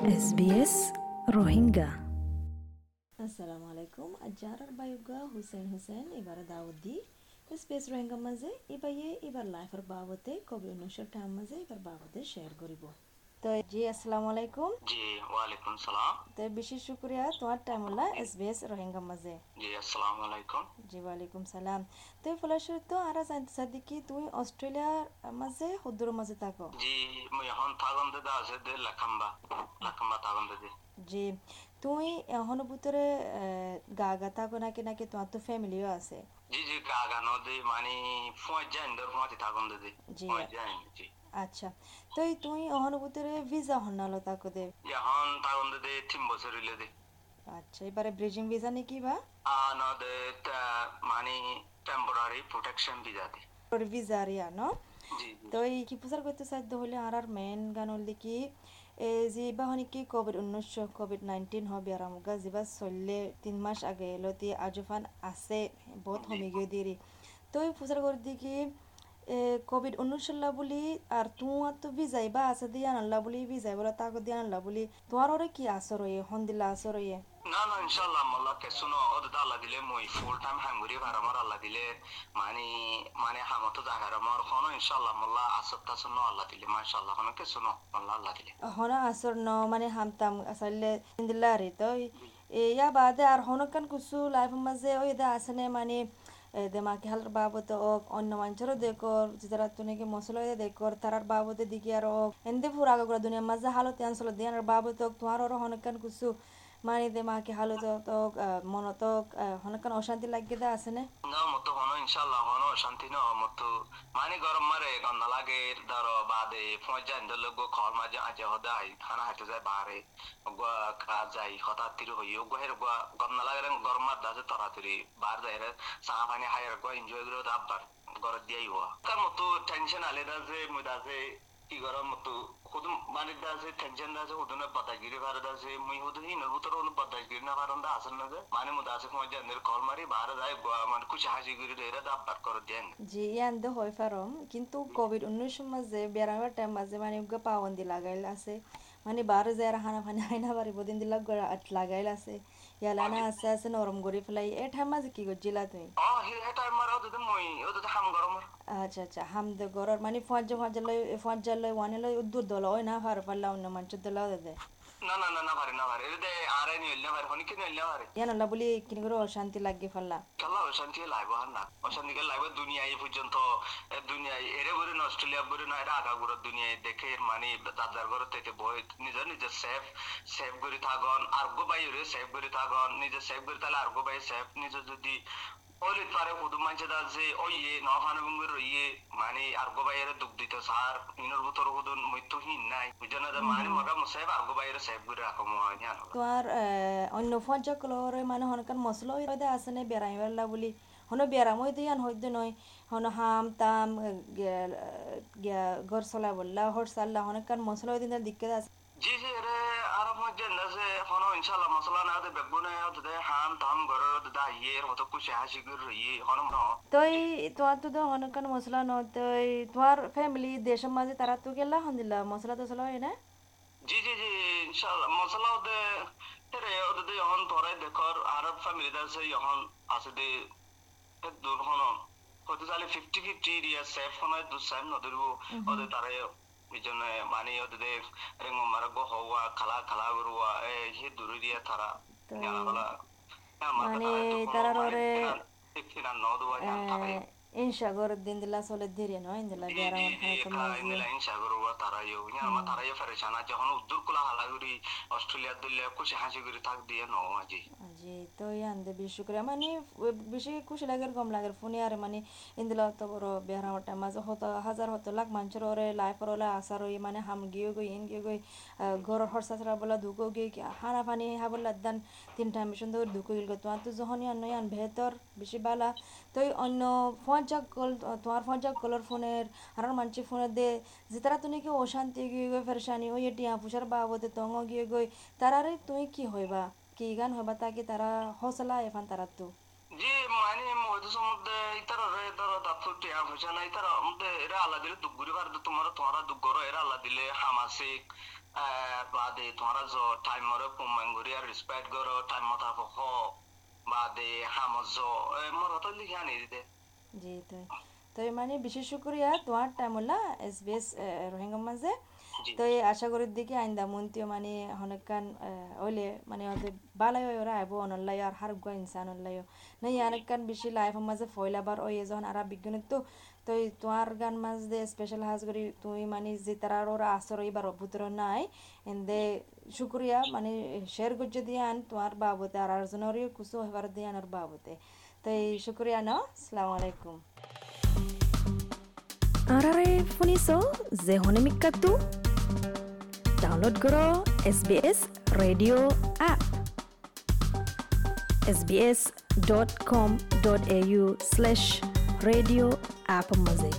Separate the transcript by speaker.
Speaker 1: SBS Rohingya
Speaker 2: আসসালামু আলাইকুম আজারার বায়ুগা হুসেন হুসেন এবার দাউদ্দি স্পেস রোহিঙ্গা মাঝে এবার এবার লাইফের বাবতে কবি উনিশশো টাইম মাঝে এবার বাবতে শেয়ার করিব তো জি আসসালামু আলাইকুম।
Speaker 3: জি ওয়ালাইকুম সালাম।
Speaker 2: তো বিশেষ শুক্রিয়া তোমার টাইম হলা এসবিএস রোহিঙ্গা মাঝে।
Speaker 3: জি আসসালামু আলাইকুম।
Speaker 2: জি ওয়ালাইকুম সালাম। তো তো আর জানতে কি তুমি অস্ট্রেলিয়ার মাঝে হুদুর মাঝে থাকো?
Speaker 3: জি মই এখন থাগন্দে দা আছে দে লাখাম্বা লাখাম্বা থাগন্দে দে
Speaker 2: জি এখনও ভিতরে গা গা থাকো নাকি নাকি তোমার তো ফ্যামিলিও আছে?
Speaker 3: জি জি গাগানো দে মানে ফুয়া জাইন দর ফুয়া থাগন্দে দে
Speaker 2: জি।
Speaker 3: ফুয়া জাইন জি।
Speaker 2: আচ্ছা। তো তুমি এখনও ভিতরে ভিসা হন্নালো থাকো দে
Speaker 3: এখন থাগন্দে দে তিন বছর হইলে দে।
Speaker 2: আচ্ছা এবারে ব্রিজিং ভিসা নাকি বা?
Speaker 3: আনো দে তা- মানে টেম্পোরারি প্রোটেকশন ভিসা দে।
Speaker 2: ভিসা রিয়া ন? তো এই কি প্রচার করতে সাধ্য হলে আর আর মেন গান হলে কি এ যে কি কোভিড উনিশশো কোভিড নাইনটিন হবে আর আমগা যেবা চললে তিন মাস আগে এলো তি আজফান আছে বহুত হমি গিয়ে দিরি তো এই প্রচার করে দি কি কোভিড উনিশশো বলি আর তোমার তো ভিজাই বা আছে দিয়ে আনলা বলি ভিজাই বলে তাকে দিয়ে আনলা বলি। ওরে কি আসর হয়ে হন্দিলা আসর হয়ে
Speaker 3: না না ইনশাআল্লাহ মাল্লা কেসুনো ওদ দা আল্লাহ দিলে মই ফুল টাইম হাঙ্গুরি ভারামার আল্লাহ দিলে মানে মানে হামতো জাগার আমার হনো ইনশাআল্লাহ মাল্লা আসত তাসনো আল্লাহ দিলে মাশাআল্লাহ হনো কেসুনো মাল্লা আল্লাহ দিলে।
Speaker 2: হনা আসর ন মানে হামতাম আসলে ইন্দিলা রে তো ইয়া বাদে আর হনকান কুসু লাইফ মাঝে ওই দা আসনে মানে দেমাকি হালার বাবদ ওক অন্য মানুষেরও দেখর যারা তুনিকে মশলা দেখর তারার বাবদে দিকে আর ওক এন্দে ফুরা আগা দুনিয়া মাঝে হালত আনসল দিয়ার বাবদ ওক তোমার ওর হনকান কুসু মানে দেমাকি হালত তক মনত হনকান অশান্তি লাগিয়ে দা আসেনে
Speaker 3: না? মতো হনো ইনশাআল্লাহ হনো শান্তি ন মতো মানে গরম মারে গন্ধ লাগে, ধরো বাদে ফোঁজ যায় দল গো খর মাঝে আজে হদা হাই খানা হাইতে যায় বাহারে, গো কা যাই হঠাৎ তিরু হই, গো হের গো গন্ধ লাগে গরম মার দাজে তরাতুরি বার যায় সা পানি হাইর গো এনজয় গর তার মতো খুদুম মানে দাজে টেনশন ভারে হি হলো বাতাগিরি না ভারন দা আসল না মানে ফোঁজ যায় কল মারি যায় মানে হাজি হাসি করে রে দাবার করে দেন
Speaker 2: জি ইয়ান দে হয় ফারম কিন্তু কোভিড উনিশ মাঝে বেড়াবার টাইম মাঝে মানে উগা পাবন্দি লাগাইল আছে মানে বারো যায় হানা ফানি হাইনা পারিব বদিন দিলা লাগাইল আছে ইয়ালানা আছে আছে নরম করে ফেলাই এ ঠাই মাঝে কি করছিলা তুমি
Speaker 3: আচ্ছা হাম গরম
Speaker 2: আচ্ছা আচ্ছা হামদে গরর মানে ফঞ্জ ফঞ্জ লই ফঞ্জ লই ওয়ানে লই উদ্দুর দল ওই না ফার পাল্লা অন্য মানুষ দল দে
Speaker 3: আরে নি
Speaker 2: বলি কিনি করে অশান্তি লাগি ফেললা।
Speaker 3: কাল্লা অশান্তি লাইব আর না? অশান্তি কে লাইব দুনিয়া এই পর্যন্ত এ দুনিয়া এরে বলে না অস্ট্রেলিয়া বলে না এরা আগা গুড়া দুনিয়া দেখে মানে দাদার ঘর থেকে বই নিজের নিজের সেফ সেফ করে থাকন। আর গো বাইরে সেফ করে থাকন নিজে সেফ করে তাহলে আর গো বাই সেফ নিজে যদি ওলি পারে হুদু মানছে দাজে ওই ইয়ে নহানো বুঙ্গুর ইয়ে মানে আর গো বাইরে দুঃখ দিতে সার ইনর ভিতর হুদুন মৃত্যুহীন নাই বুঝনা মানে মগা মুসাইব আর গো বাইরে সেফ করে রাখো মহান
Speaker 2: তোমার অন্য ফঞ্জ কলরে মানে হনকান মশলা হইতে আছে নে বেড়াই বেড়লা বলি হন হই দিয়ান হইতে নয় হন হাম তাম ঘর চলা বললা হর সাল্লা হনকান মশলা হইতে দিকে আছে
Speaker 3: জি জি রে আরও মধ্যে নাজে হনো ইনশাআল্লাহ মশলা না দে বেগুনে দে হাম তাম গরর দা ইয়ে হতো কুশে হাসি গর ইয়ে হনো ন
Speaker 2: তই তোমার তো তো হনকান মশলা ন তই তোমার ফ্যামিলি দেশের মাঝে তারা তো গেলা হন্দিলা মশলা টসলা হয় না
Speaker 3: জি জি জি ইনশাআল্লাহ মশলা দে রে ওদে দে হন তোরে দেখর আরব ফ্যামিলি দা সে হন আছে দে দূর হনো হতে চালে ফিফটি ফিফটি এরিয়া সেফ হনো দু সেম নদরবো ওদে তারে এ হি দূর এরিয়া তারা
Speaker 2: তো-
Speaker 3: জানা বলা
Speaker 2: মানে তারার
Speaker 3: তারে
Speaker 2: ইনশাগর দিন দিলা চলে ধীরে নয় ইন্দিলা বেড়া হনকান মাঝে
Speaker 3: লাইন সাগরুয়া তারাইও ইয়া মা তারাইও ফেরেছানা যখন উদ্দুর কুলা হালাগুড়ি অস্ট্রেলিয়া দিলে খুশি হাসি করে থাক দিয়ে ন আজি
Speaker 2: জি তো ইয়ান দে বেশি করে মানে বেশি খুশি লাগে কম লাগে ফোনে আর মানে ইন্দিলা তো বড় বেহারা ওটা মাঝে হতো হাজার হতো লাখ মানুষের ওরে লাইফের ওলা আসার ওই মানে হাম গিয়ে গই ইন গিয়ে গই ঘরের হরসাসরা বলা দুকো গিয়ে। হানা পানি হাবলা দান তিনটা মিশন ধরে দুকো গিল তোমার তো যখন ইয়ান ইয়ান ভেতর বেশি বালা। তো অন্য ফোন যাক কল তোমার ফোন যাক কলর ফোনের আর মানুষের ফোনে দে। যে তারা তুমি কি অশান্তি গিয়ে গই ফেরশানি ওই টিয়া পুষার বাবদে তঙ্গ গিয়ে গই তারারে তুমি কি হইবা? কি গান হবা তাকে তারা হসলা এফান তারা তো
Speaker 3: জি মানে মধ্যে সমুদ্রে ইতার রে ধরো দাপ্তর টিয়া পয়সা না ইতার মধ্যে এরা আল্লাহ দিলে দুগুরি ভার তোমার তোমারা দুগর এরা আল্লাহ দিলে হামাসিক বা বাদে তোমারা জ টাইম মরে পুমাঙ্গুরি আর রেসপেক্ট করো টাইম মতা হ বাদে হামজ মর হতো লিখে দিতে
Speaker 2: জি তাই মানে বিশেষ শুক্রিয়া তোমার টাইম হলা এস বি এস রোহিঙ্গা মাঝে। তো আশা করি দিকে আইন্দা মন্ত্রী মানে হনকান ওইলে মানে ওদের বালাই ওরা আইব অনলাই আর হার গুয়া ইনসান অনলাইও। নাই অনেকখান বেশি লাইফ মাঝে ফয়লাবার ওই যখন আর বিজ্ঞানের তো তো তোমার গান মাঝে স্পেশাল হাজ করি তুমি মানে যে তারা ওরা আসর এবার অভ্যুতর নাই। এন্দে শুক্রিয়া মানে শেয়ার করছে দিয়ে আন তোমার বাবতে আর আরজনেরও কুসু হবার দিয়ে আনার বাবতে। তো এই শুক্রিয়া ন আসসালামু আলাইকুম।
Speaker 1: আরারে শুনিছ যে হনে মিক্কাটো Download karo SBS Radio app. Sbs.com.au/radioappmusic